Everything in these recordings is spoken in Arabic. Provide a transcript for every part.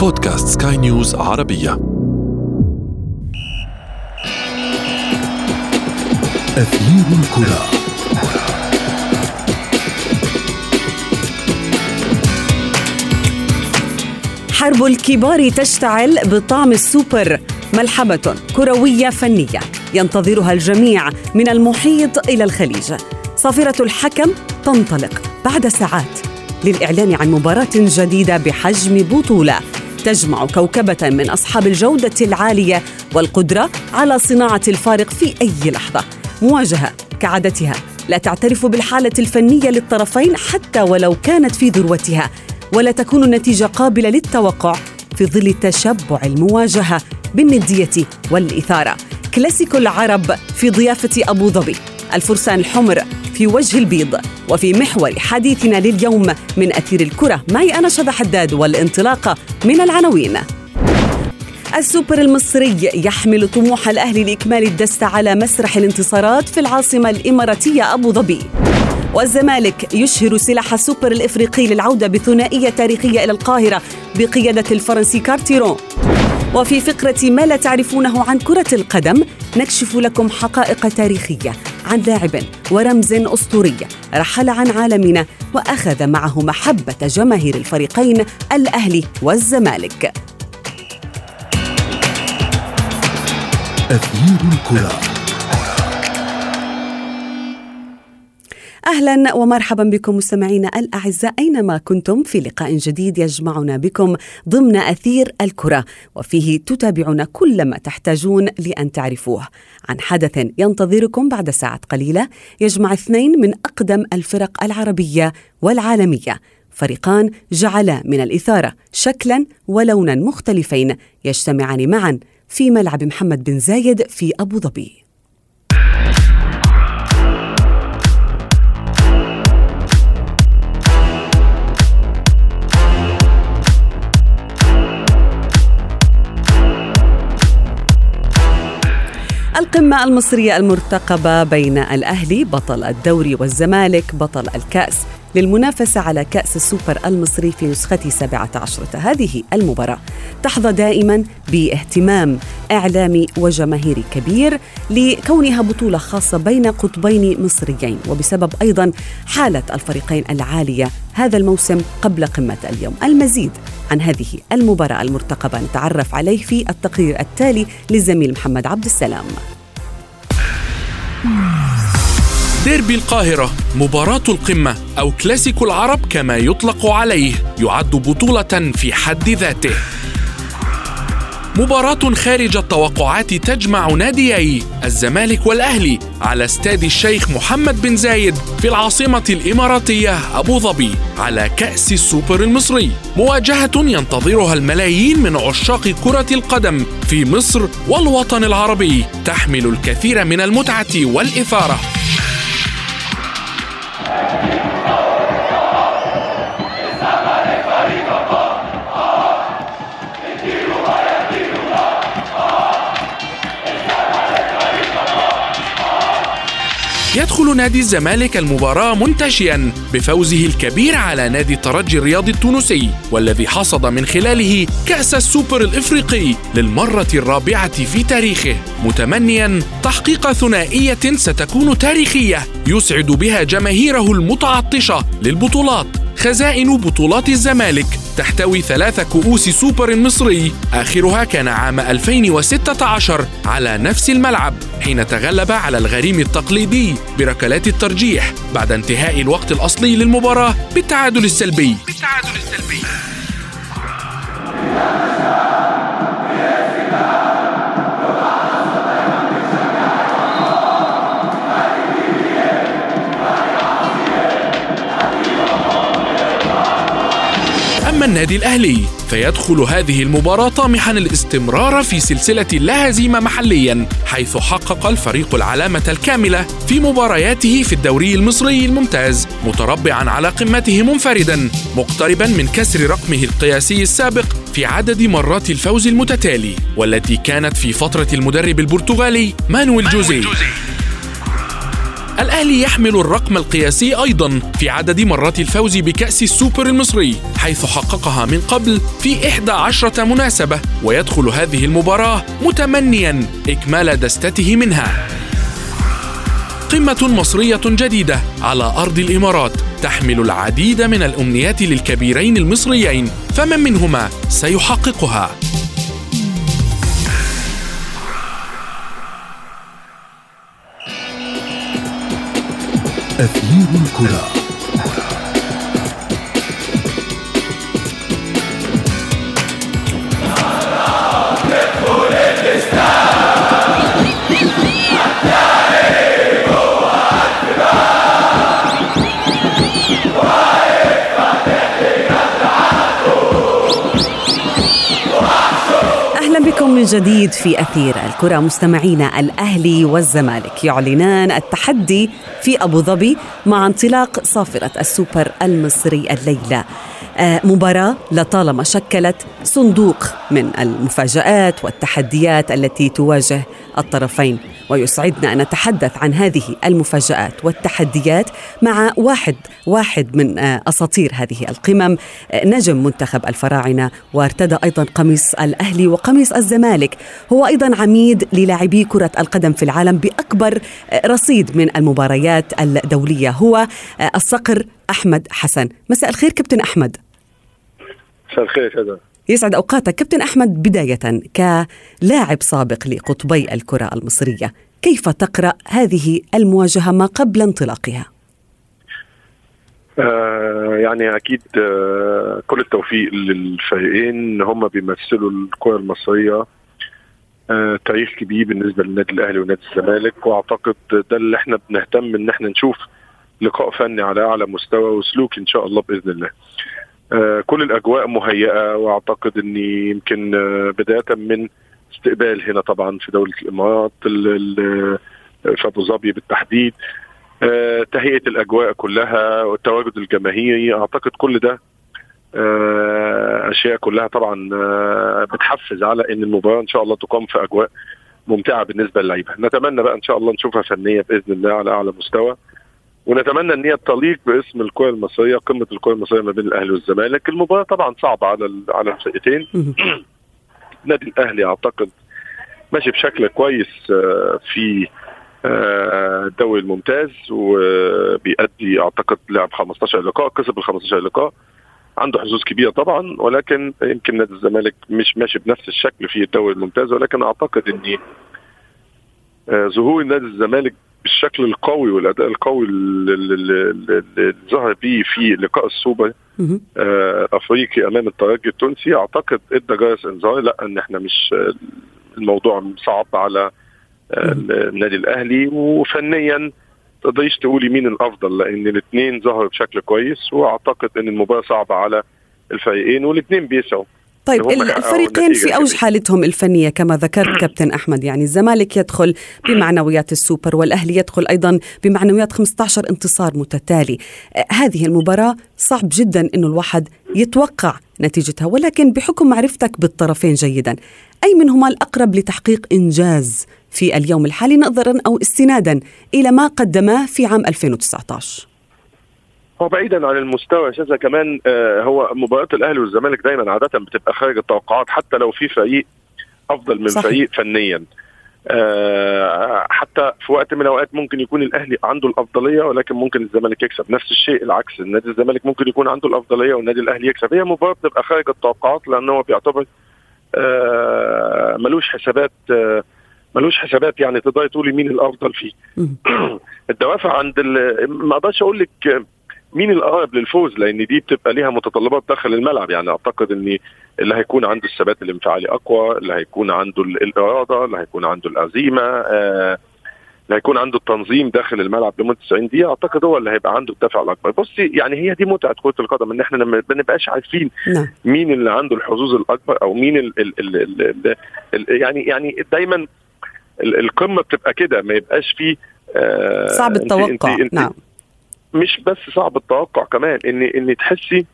بودكاست سكاي نيوز عربية. أثير الكرة. حرب الكبار تشتعل بطعم السوبر. ملحمة كروية فنية ينتظرها الجميع من المحيط إلى الخليج. صافرة الحكم تنطلق بعد ساعات للإعلان عن مباراة جديدة بحجم بطولة. تجمع كوكبة من أصحاب الجودة العالية والقدرة على صناعة الفارق في أي لحظة. مواجهة كعادتها. لا تعترف بالحالة الفنية للطرفين حتى ولو كانت في ذروتها ولا تكون النتيجة قابلة للتوقع في ظل تشبع المواجهة بالندية والإثارة. كلاسيكو العرب في ضيافة أبو ظبي. الفرسان الحمر في وجه البيض. وفي محور حديثنا لليوم من أثير الكرة معي أنا شذى حداد والانطلاقة من العناوين. السوبر المصري يحمل طموح الأهلي لإكمال الدستة على مسرح الانتصارات في العاصمة الإماراتية أبو ظبي. والزمالك يشهر سلاح السوبر الإفريقي للعودة بثنائية تاريخية إلى القاهرة بقيادة الفرنسي كارتيرون. وفي فقرة ما لا تعرفونه عن كرة القدم نكشف لكم حقائق تاريخية عن لاعب ورمز أسطوري رحل عن عالمنا وأخذ معه محبة جماهير الفريقين الأهلي والزمالك. أثير الكرة. أهلا ومرحبا بكم مستمعينا الأعزاء أينما كنتم في لقاء جديد يجمعنا بكم ضمن أثير الكرة وفيه تتابعون كل ما تحتاجون لأن تعرفوه. عن حدث ينتظركم بعد ساعات قليلة يجمع اثنين من أقدم الفرق العربية والعالمية. فريقان جعلا من الإثارة شكلا ولونا مختلفين يجتمعان معا في ملعب محمد بن زايد في أبو ظبي. القمة المصرية المرتقبة بين الأهلي بطل الدوري والزمالك بطل الكأس. للمنافسة على كأس السوبر المصري في نسخة 17 هذه المباراة تحظى دائما باهتمام إعلامي وجماهيري كبير لكونها بطولة خاصة بين قطبين مصريين وبسبب أيضا حالة الفريقين العالية هذا الموسم قبل قمة اليوم. المزيد عن هذه المباراة المرتقبة نتعرف عليه في التقرير التالي للزميل محمد عبد السلام. ديربي القاهرة مباراة القمة أو كلاسيكو العرب كما يطلق عليه يعد بطولة في حد ذاته. مباراة خارج التوقعات تجمع ناديي الزمالك والأهلي على استاد الشيخ محمد بن زايد في العاصمة الإماراتية أبو ظبي على كأس السوبر المصري. مواجهة ينتظرها الملايين من عشاق كرة القدم في مصر والوطن العربي تحمل الكثير من المتعة والإثارة. يدخل نادي الزمالك المباراة منتشيا بفوزه الكبير على نادي الترجي الرياضي التونسي والذي حصد من خلاله كأس السوبر الإفريقي للمرة الرابعة في تاريخه. متمنيا تحقيق ثنائية ستكون تاريخية يسعد بها جماهيره المتعطشة للبطولات خزائن بطولات الزمالك تحتوي ثلاث كؤوس سوبر مصري. آخرها كان عام 2016 على نفس الملعب حين تغلب على الغريم التقليدي بركلات الترجيح بعد انتهاء الوقت الأصلي للمباراة بالتعادل السلبي بالتعادل السلبي. النادي الأهلي. فيدخل هذه المباراة طامحا الاستمرار في سلسلة لا هزيمة محليا حيث حقق الفريق العلامة الكاملة في مبارياته في الدوري المصري الممتاز متربعا على قمته منفردا مقتربا من كسر رقمه القياسي السابق في عدد مرات الفوز المتتالي والتي كانت في فترة المدرب البرتغالي مانويل جوزيه. الأهلي يحمل الرقم القياسي أيضا في عدد مرات الفوز بكأس السوبر المصري حيث حققها من قبل في 11 مناسبة ويدخل هذه المباراة متمنيا إكمال دستته منها. قمة مصرية جديدة على أرض الإمارات تحمل العديد من الأمنيات للكبيرين المصريين فمن منهما سيحققها. أثير الكرة. بكم من جديد في أثير الكرة. مستمعينا الأهلي والزمالك يعلنان التحدي في أبو ظبي مع انطلاق صافرة السوبر المصري الليلة. مباراة لطالما شكلت صندوق من المفاجآت والتحديات التي تواجه الطرفين. ويسعدنا أن نتحدث عن هذه المفاجآت والتحديات مع واحد واحد من آه، أساطير هذه القمم آه، نجم منتخب الفراعنة وارتدى أيضا قميص الأهلي وقميص الزمالك. هو أيضا عميد للاعبي كرة القدم في العالم بأكبر رصيد من المباريات الدولية. هو الصقر أحمد حسن. مساء الخير كابتن أحمد. مساء الخير هذا يسعد أوقاتك. كابتن أحمد بداية كلاعب سابق لقطبي الكرة المصرية كيف تقرأ هذه المواجهة ما قبل انطلاقها؟ آه يعني أكيد آه كل التوفيق للفريقين. هم بيمثلوا الكرة المصرية آه تاريخ كبير بالنسبة للنادي الأهلي ونادي الزمالك. وأعتقد ده اللي إحنا بنهتم إن إحنا نشوف لقاء فني على أعلى مستوى وسلوك إن شاء الله بإذن الله. آه، كل الأجواء مهيئة وأعتقد ان يمكن آه، بداية من استقبال هنا طبعا في دولة الإمارات في أبو ظبي بالتحديد. آه، تهيئة الأجواء كلها والتواجد الجماهيري أعتقد كل ده أشياء كلها طبعا بتحفز على إن المباراة إن شاء الله تقام في أجواء ممتعة بالنسبة للعيبة. نتمنى بقى إن شاء الله نشوفها فنية بإذن الله على أعلى مستوى. ونتمنى ان هي تليق باسم الكره المصرية قمة الكره المصرية ما بين الأهلي والزمالك. المباراة طبعا صعبة على على الفرقتين النادي الأهلي أعتقد ماشي بشكل كويس آه، في آه، الدوري الممتاز وبيأدي أعتقد لعب 15 لقاء كسب ال 15 لقاء. عنده حظوظ كبيرة طبعا ولكن يمكن نادي الزمالك مش ماشي بنفس الشكل في الدوري الممتاز ولكن أعتقد ان آه، ظهور نادي الزمالك بالشكل القوي والأداء القوي اللي ظهر به في لقاء السوبر الافريقي آه، أمام الترجي التونسي. أعتقد ادى جرس انذار لأ إن إحنا مش الموضوع صعب على آه، النادي الأهلي. وفنيا تقدريش تقولي مين الأفضل لأن الاثنين ظهروا بشكل كويس. وأعتقد إن المباراة صعبة على الفريقين والاثنين بيسعوا. طيب الفريقين في أوج حالتهم الفنية كما ذكرت كابتن أحمد يعني الزمالك يدخل بمعنويات السوبر والأهلي يدخل أيضا بمعنويات 15 انتصار متتالي. آه، هذه المباراة صعب جدا إنه الواحد يتوقع نتيجتها ولكن بحكم معرفتك بالطرفين جيدا أي منهما الأقرب لتحقيق إنجاز في اليوم الحالي نظرا أو استنادا إلى ما قدماه في عام 2019 هو بعيدا عن المستوى شاذة كمان آه هو مباريات الأهلي والزمالك دايما عادة بتبقى خارج التوقعات حتى لو في فريق أفضل من صحيح. فريق فنيا. آه حتى في وقت من الأوقات ممكن يكون الأهلي عنده الأفضلية ولكن ممكن الزمالك يكسب نفس الشيء العكس النادي الزمالك ممكن يكون عنده الأفضلية والنادي الأهلي يكسب. هي مباراة بتبقى خارج التوقعات لأنه هو بيعتبر آه ملوش حسابات آه ملوش حسابات يعني تقدري تقولي مين الأفضل فيه. الدوافع عند ما أقدرش أقول لك مين الأقرب للفوز؟ لأن دي بتبقى ليها متطلبات داخل الملعب. يعني أعتقد إن اللي هيكون عنده الثبات الانفعالي أقوى اللي هيكون عنده الإرادة اللي هيكون عنده العزيمة آه اللي هيكون عنده التنظيم داخل الملعب لمدة 90 دقيقة أعتقد هو اللي هيبقى عنده الدافع الأكبر. بصي يعني هي دي متعة كرة القدم إن إحنا ما بنبقاش عارفين نعم. مين اللي عنده الحظوظ الأكبر أو مين ال ال ال ال ال يعني يعني دايما القمة بتبقى كده ما يبقاش فيه آه صعب التوقع انت أنت نعم. مش بس صعب التوقع كمان ان ان تحسي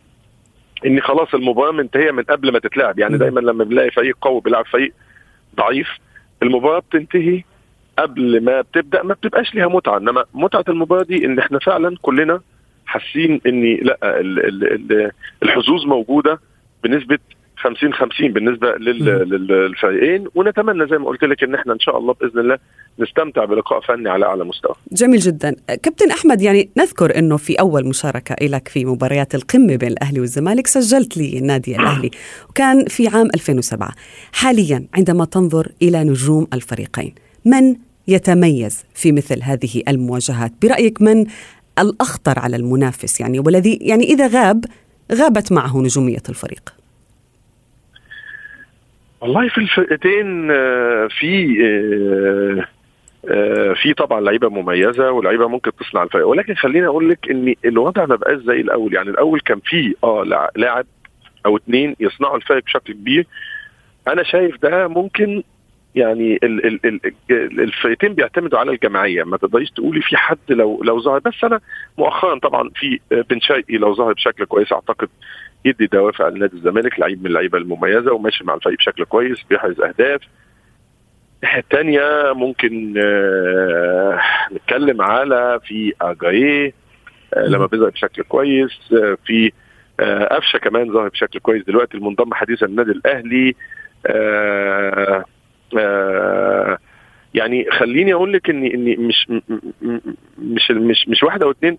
ان خلاص المباراة منتهية من قبل ما تتلعب. يعني دايما لما بنلاقي فريق قوي بيلعب فريق ضعيف المباراة بتنتهي قبل ما بتبدأ ما بتبقاش ليها متعة. إنما متعة المباراة دي إن إحنا فعلا كلنا حاسين ان لأ ال- ال- ال- الحظوظ موجودة بنسبة 50 50 بالنسبة لل- لل- للفريقين. ونتمنى زي ما قلت لك إن إحنا إن شاء الله بإذن الله نستمتع بلقاء فني على أعلى مستوى. جميل جدا. كابتن أحمد يعني نذكر أنه في أول مشاركة لك في مباريات القمة بين الأهلي والزمالك سجلت لي النادي الأهلي وكان في عام 2007 حاليا عندما تنظر إلى نجوم الفريقين من يتميز في مثل هذه المواجهات؟ برأيك من الأخطر على المنافس؟ يعني والذي يعني إذا غاب غابت معه نجومية الفريق. والله في الفرقتين آه، في آه، آه، في طبعا لعيبة مميزة ولعيبة ممكن تصنع الفرق ولكن خليني أقول لك إن الوضع ما بقاش زي الأول. يعني الأول كان في آه لاعب أو اتنين يصنعوا الفرق بشكل كبير. أنا شايف ده ممكن يعني ال- ال- ال- ال- الفرقتين بيعتمدوا على الجماعية. ما تقدريش تقولي في حد لو لو ظهر. بس أنا مؤخرا طبعا في بن شرقي لو ظهر بشكل كويس أعتقد يدي دوافع لنادي الزمالك لعيب من اللعيبة المميزة وماشي مع الفريق بشكل كويس بيحرز أهداف. الناحية الثانية ممكن آه، نتكلم على في اجاييه آه، لما بيظهر بشكل كويس آه، في قفشة كمان ظهر بشكل كويس دلوقتي المنضم حديثا للنادي الأهلي آه، آه، يعني خليني أقول لك اني إني مش مش مش مش واحدة أو اثنين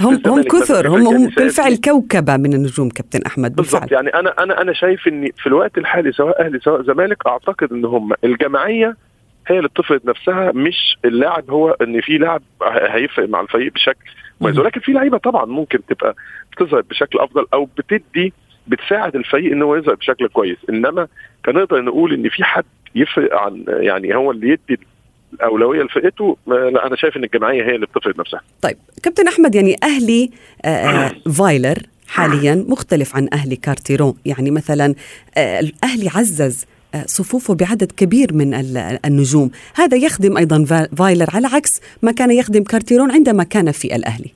هم هم كثر هم هم بالفعل كوكبة من النجوم كابتن أحمد بالفعل. بالضبط يعني أنا أنا أنا شايف ان في الوقت الحالي سواء أهلي سواء زمالك أعتقد إن هم الجماعية هي اللي بتفرض نفسها مش اللاعب هو إن في لاعب هيفرق مع الفريق بشكل مميز. ولكن في لعيبة طبعا ممكن تبقى بتظهر بشكل أفضل أو بتدي بتساعد الفريق إن هو يظهر بشكل كويس. إنما كان نقدر نقول إن في حد يفرق عن يعني هو اللي يدي الأولوية لفرقته ما- لا أنا شايف إن الجماعيه هي اللي بتفرض نفسها. طيب كابتن أحمد يعني أهلي آه، آه، فايلر حاليا مختلف عن أهلي كارتيرون. يعني مثلا آه، الأهلي عزز آه، صفوفه بعدد كبير من ال- النجوم. هذا يخدم أيضا فا- فايلر. على عكس ما كان يخدم كارتيرون عندما كان في الأهلي.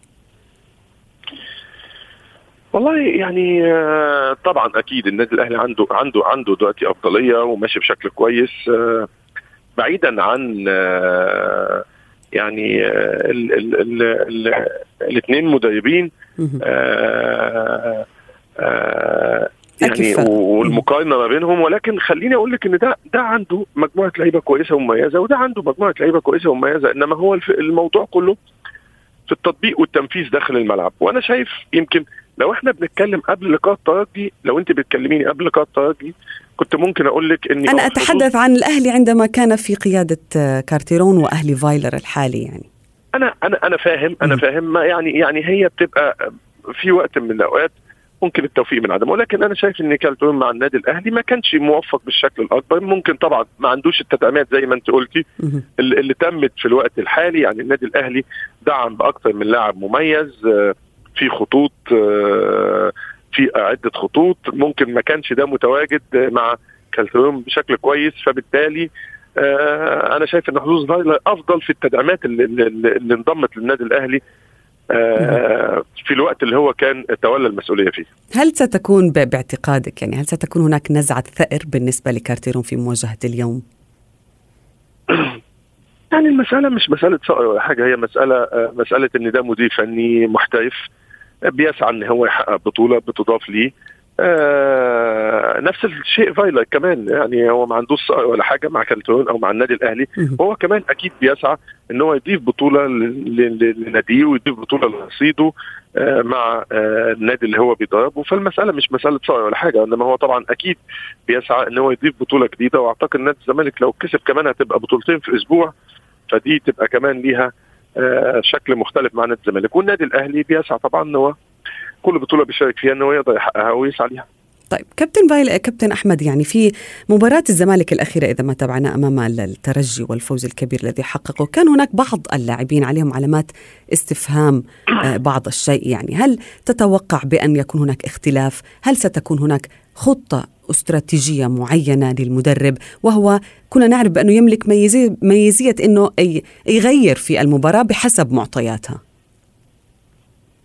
والله يعني آه، طبعا أكيد النادي الأهلي عنده عنده عنده دلوقتي أفضلية وماشي بشكل كويس آه، بعيدا عن آه، يعني الاثنين مدربين يعني. والمقارنة ما بينهم ولكن خليني أقول لك إن ده ده عنده مجموعة لعيبة كويسة ومميزة وده عنده مجموعة لعيبة كويسة ومميزة إنما هو الموضوع كله في التطبيق والتنفيذ داخل الملعب وأنا شايف يمكن لو إحنا بنتكلم قبل لقاء الترجي لو انت بتكلميني قبل لقاء الترجي كنت ممكن أقول لك إني أنا آه، أتحدث عن الأهلي عندما كان في قيادة آه، كارتيرون وأهلي فايلر الحالي يعني أنا أنا أنا فاهم أنا. فاهم ما يعني يعني هي بتبقى في وقت من الأوقات ممكن التوفيق من عدم ولكن أنا شايف إن كارتيرون مع النادي الأهلي ما كانش موفق بالشكل الأكبر ممكن طبعا ما عندوش التدعيمات زي ما أنت قلتي. اللي اللي تمت في الوقت الحالي يعني النادي الأهلي دعم بأكثر من لاعب مميز آه، في خطوط آه، عدة خطوط. ممكن ما كانش ده متواجد مع كالتون بشكل كويس فبالتالي آه، أنا شايف إن حظوظ فايلر أفضل في التدعيمات اللي, اللي, انضمت للنادي الأهلي آه، في الوقت اللي هو كان تولى المسؤولية فيه. هل ستكون باعتقادك يعني هل ستكون هناك نزعة ثأر بالنسبة لكارتيرون في مواجهة اليوم؟ يعني المسألة مش مسألة صقر ولا حاجة هي مسألة آه، مسألة إن ده مدير فني محترف. بيسعى إن هو يحقق بطولة بتضاف ليه آه نفس الشيء فايلر كمان يعني هو ما عندوش ولا حاجة مع كالترون أو مع النادي الأهلي مهم. وهو كمان أكيد بيسعى إن هو يضيف ل- لناديه ويضيف بطولة لرصيده آه مع آه النادي اللي هو بيدربه فالمسألة مش مسألة صقر ولا حاجة إنما هو طبعا أكيد بيسعى إن هو يضيف بطولة جديدة وأعتقد نادي الزمالك لو كسب كمان هتبقى بطولتين في أسبوع فدي تبقى كمان ليها شكل مختلف مع نادي الزمالك. والنادي الأهلي بيسعى طبعا إن هو كل بطولة بيشارك فيها إن هو يقدر يحققها ويسعى ليها. طيب كابتن فايل كابتن أحمد يعني في مباراة الزمالك الأخيرة إذا ما تابعنا أمام الترجي والفوز الكبير الذي حققه كان هناك بعض اللاعبين عليهم علامات استفهام آه، بعض الشيء. يعني هل تتوقع بأن يكون هناك اختلاف؟ هل ستكون هناك خطة استراتيجية معينة للمدرب؟ وهو كنا نعرف بأنه يملك ميزيه ميزية إنه يغير في المباراة بحسب معطياتها.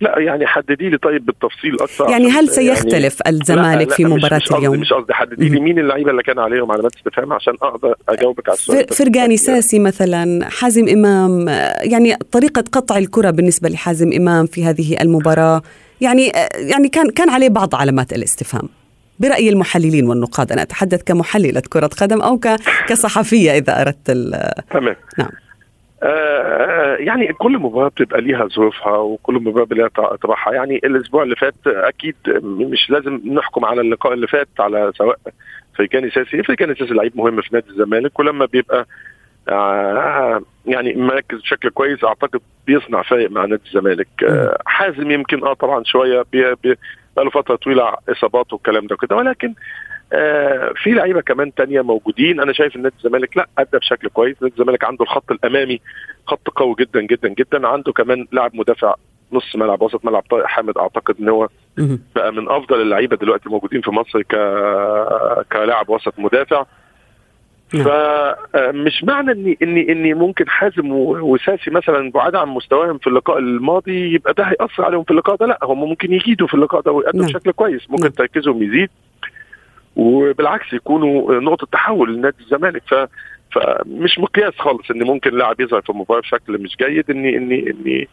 لا يعني حددي لي طيب بالتفصيل أكثر يعني هل سيختلف لا، الزمالك لا، في مباراة مش اليوم؟ مش قصدي حددي لي مين اللعيبة اللي كان عليهم علامات استفهام عشان أقدر أجاوبك على السؤال. فرجاني ساسي مثلا حازم إمام يعني طريقة قطع الكرة بالنسبة لحازم إمام في هذه المباراة يعني يعني كان كان عليه بعض علامات الاستفهام. برأي المحللين والنقاد أنا أتحدث كمحللة كرة قدم أو ك- كصحفية إذا أردت ال- تمام. نعم. يعني كل مباراة بتبقى ليها ظروفها وكل مباراة ليها طبعها يعني الأسبوع اللي فات أكيد مش لازم نحكم على اللقاء اللي فات على سواء فريقاني ساسي فريقاني ساسي لعيب مهم في نادي الزمالك ولما بيبقى آه، يعني مركز بشكل كويس أعتقد بيصنع فارق مع نادي الزمالك. آه، حازم يمكن آه طبعا شوية بقاله فترة طويلة إصابات والكلام ده كده ولكن آه في لعيبة كمان تانية موجودين أنا شايف إن نادي الزمالك لا أدى بشكل كويس نادي الزمالك عنده الخط الأمامي خط قوي جدا جدا جدا عنده كمان لاعب مدافع نص ملعب وسط ملعب طارق حامد أعتقد إن هو. بقى من أفضل اللعيبة دلوقتي موجودين في مصر ك كلاعب وسط مدافع. فمش معنى إني إني إني ممكن حازم وساسي مثلا بعاد عن مستواهم في اللقاء الماضي يبقى ده هيأثر عليهم في اللقاء ده لا هم ممكن يجيدوا في اللقاء ده ويأدوا نعم. بشكل كويس ممكن نعم. تركيزهم يزيد وبالعكس يكونوا نقطة تحول لنادي الزمالك ف فمش مقياس خالص إن ممكن لاعب يظهر في المباراه بشكل مش جيد اني اني اني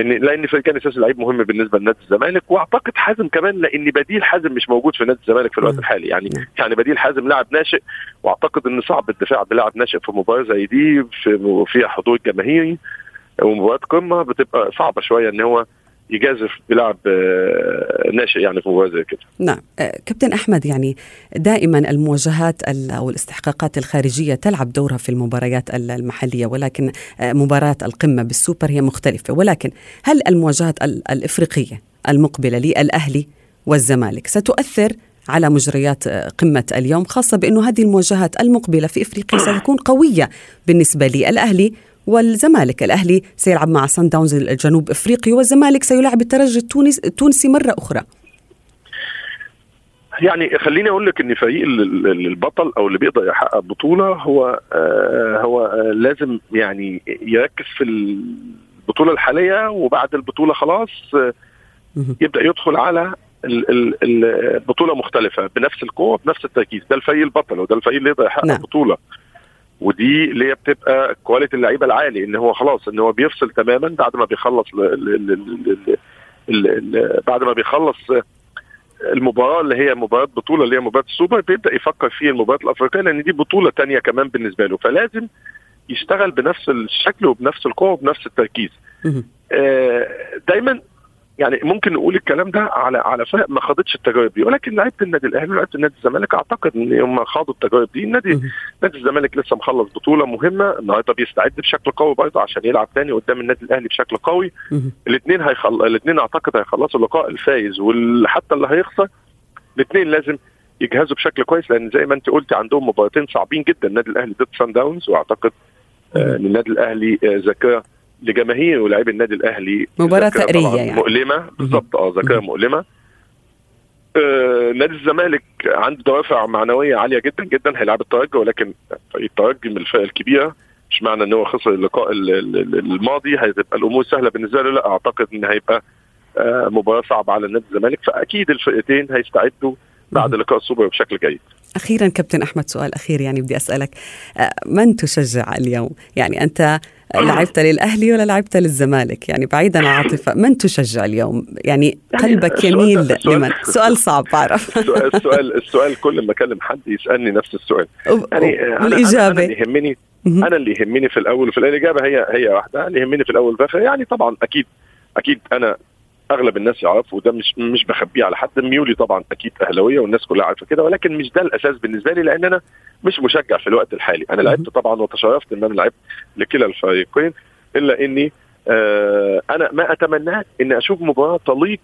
ان لأن فريق أساسي لعيب مهم بالنسبة لنادي الزمالك وأعتقد حازم كمان لأن بديل حازم مش موجود في نادي الزمالك في الوقت. الحالي يعني. يعني بديل حازم لاعب ناشئ وأعتقد إن صعب الدفاع بلاعب ناشئ في مباراة زي دي في فيها حضور جماهيري ومباراة قمة بتبقى صعبة شوية إن هو يجازف بلاعب آه، ناشئ يعني في مباراة زي كده. نعم. آه، كابتن أحمد يعني دائما المواجهات ال- أو الاستحقاقات الخارجية تلعب دورها في المباريات ال- المحلية ولكن آه، مباراة القمة بالسوبر هي مختلفة. ولكن هل المواجهات ال- الإفريقية المقبلة للأهلي والزمالك ستؤثر على مجريات قمة اليوم خاصة بأنه هذه المواجهات المقبلة في إفريقيا ستكون قوية بالنسبة للأهلي والزمالك الأهلي سيلعب مع سان داونز الجنوب إفريقي والزمالك سيلعب الترجي التونس التونسي مرة أخرى يعني خليني أقول لك إن فريق ال- ال- البطل أو اللي بيقدر يحقق بطولة هو آه هو آه لازم يعني يركز في البطولة الحالية وبعد البطولة خلاص آه. يبدأ يدخل على ال- ال- ال- بطولة مختلفة بنفس القوه بنفس التركيز ده الفريق البطل وده الفريق اللي يقدر يحقق. نعم. بطولة ودي اللي هي بتبقى quality اللعيبة العالي إن هو خلاص إن هو بيفصل تماما بعد ما بيخلص بعد ما بيخلص المباراة اللي هي مباراة بطولة اللي هي مباراة السوبر بيبدأ يفكر في المباراة الأفريقية لأن دي بطولة تانية كمان بالنسبة له فلازم يشتغل بنفس الشكل وبنفس القوة وبنفس التركيز. آه، دايما يعني ممكن نقول الكلام ده على على فرق ما خاضتش التجارب دي. ولكن لعيبة النادي الأهلي ولعيبة النادي الزمالك أعتقد إن هم خاضوا التجارب دي. النادي. نادي الزمالك لسه مخلص بطولة مهمة. النهارده بيستعد بشكل قوي برضه عشان يلعب تاني قدام النادي الأهلي بشكل قوي. الاثنين هيخل... الاثنين أعتقد هيخلصوا اللقاء الفايز. وحتى اللي هيخسر الاثنين لازم يجهزوا بشكل كويس. لأن زي ما أنت قلتي عندهم مباراتين صعبين جدا. النادي الأهلي ضد سان داونز وأعتقد آه، إن النادي الأهلي آه، ذاكرة لجماهير ولاعيبي النادي الأهلي. ثأرية طبعاً يعني. مؤلمة. بالظبط آه ذاكره مؤلمة. آه، نادي الزمالك عنده دوافع معنوية عالية جدا جدا هيلعب الترجي ولكن فريق الترجي من الفرق الكبيرة. مش معنى إن هو خسر اللقاء ال- ال- ال- الماضي هتبقى الأمور سهلة بالنسبة له. لا أعتقد إن هيبقى آه، مباراة صعبة على نادي الزمالك. فأكيد الفرقتين هيستعدوا بعد. لقاء السوبر بشكل جيد. أخيرا كابتن أحمد سؤال أخير يعني بدي أسألك. آه، من تشجع اليوم؟ يعني أنت لعبت للأهلي ولا لعبت للزمالك؟ يعني بعيدا عن العاطفة من تشجع اليوم؟ يعني يعني قلبك يميل السؤال- لمن؟ سؤال صعب بعرف. السؤال السؤال, السؤال كل ما أكلم حد يسألني نفس السؤال. يعني آه، أنا- أنا, أنا يهمني. أنا اللي يهمني في الأول وفي الإجابة هي هي واحدة. اللي يهمني في الأول وفي الآخر يعني طبعا أكيد أكيد أنا أغلب الناس يعرفوا وده مش مش بخبيه على حد. ميولي طبعا أكيد أهلاوية والناس كلها عارفة كده ولكن مش ده الأساس بالنسبة لي لأن أنا مش مشجع في الوقت الحالي. أنا لعبت طبعا وتشرفت إن أنا لعبت لكلا الفريقين إلا إني آه أنا ما اتمناه ان أشوف مباراة تليق.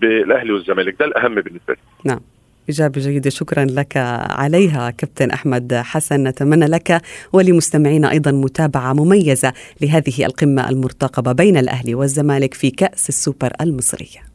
بالأهلي والزمالك. ده الأهم بالنسبة لي. نعم. إجابة جيدة شكرا لك. عليها كابتن أحمد حسن نتمنى لك ولمستمعينا أيضا متابعة مميزة لهذه القمة المرتقبة بين الأهلي والزمالك في كأس السوبر المصرية.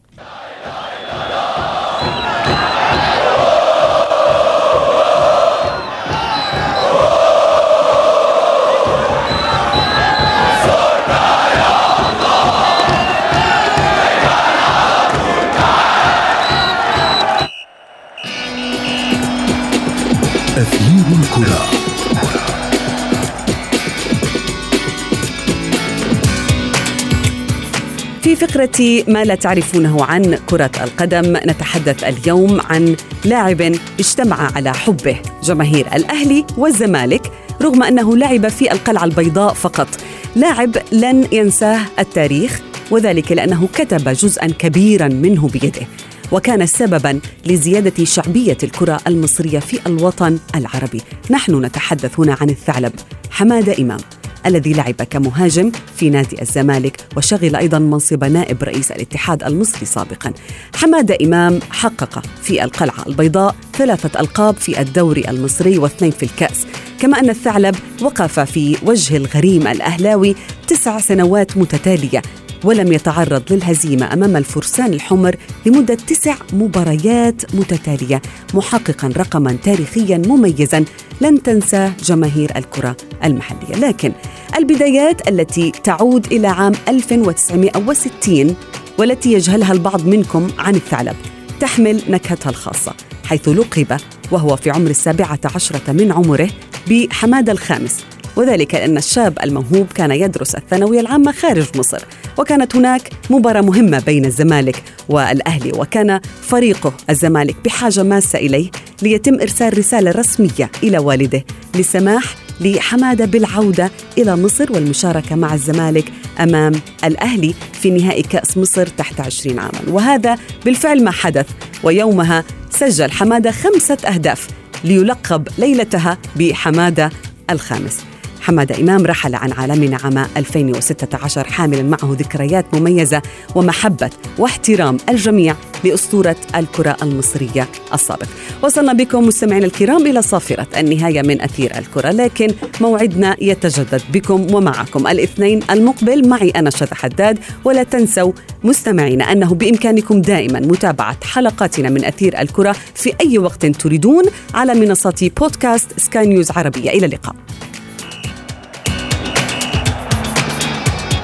فقرة ما لا تعرفونه عن كرة القدم نتحدث اليوم عن لاعب اجتمع على حبه جماهير الأهلي والزمالك رغم أنه لعب في القلعة البيضاء فقط. لاعب لن ينساه التاريخ وذلك لأنه كتب جزءا كبيرا منه بيده وكان سببا لزيادة شعبية الكرة المصرية في الوطن العربي. نحن نتحدث هنا عن الثعلب حمادة إمام. الذي لعب كمهاجم في نادي الزمالك وشغل أيضا منصب نائب رئيس الاتحاد المصري سابقا. حماده إمام حقق في القلعة البيضاء ثلاثة ألقاب في الدوري المصري واثنين في الكأس، كما أن الثعلب وقف في وجه الغريم الأهلاوي تسع سنوات متتالية ولم يتعرض للهزيمة أمام الفرسان الحمر لمدة تسع مباريات متتالية محققا رقما تاريخيا مميزا. لن تنسى جماهير الكرة المحلية. لكن البدايات التي تعود إلى عام 1960 والتي يجهلها البعض منكم عن الثعلب تحمل نكهتها الخاصة حيث لقب وهو في عمر السابعة عشرة من عمره بحمادة الخامس. وذلك لأن الشاب الموهوب كان يدرس الثانوية العامة خارج مصر وكانت هناك مباراة مهمة بين الزمالك والأهلي وكان فريقه الزمالك بحاجة ماسة إليه ليتم إرسال رسالة رسمية إلى والده لسماح لحمادة بالعودة إلى مصر والمشاركة مع الزمالك أمام الأهلي في نهائي كأس مصر تحت 20 عاما. وهذا بالفعل ما حدث ويومها سجل حمادة خمسة أهداف ليلقب ليلتها بحمادة الخامس. حمادة إمام رحل عن عالمنا عام 2016 حاملا معه ذكريات مميزة ومحبة واحترام الجميع لأسطورة الكرة المصرية السابق. وصلنا بكم مستمعينا الكرام إلى صافرة النهاية من أثير الكرة لكن موعدنا يتجدد بكم ومعكم. الاثنين المقبل معي أنا شذى حداد ولا تنسوا مستمعينا أنه بإمكانكم دائما متابعة حلقاتنا من أثير الكرة في أي وقت تريدون على منصات بودكاست سكاي نيوز عربية. إلى اللقاء.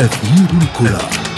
أثير الكرة.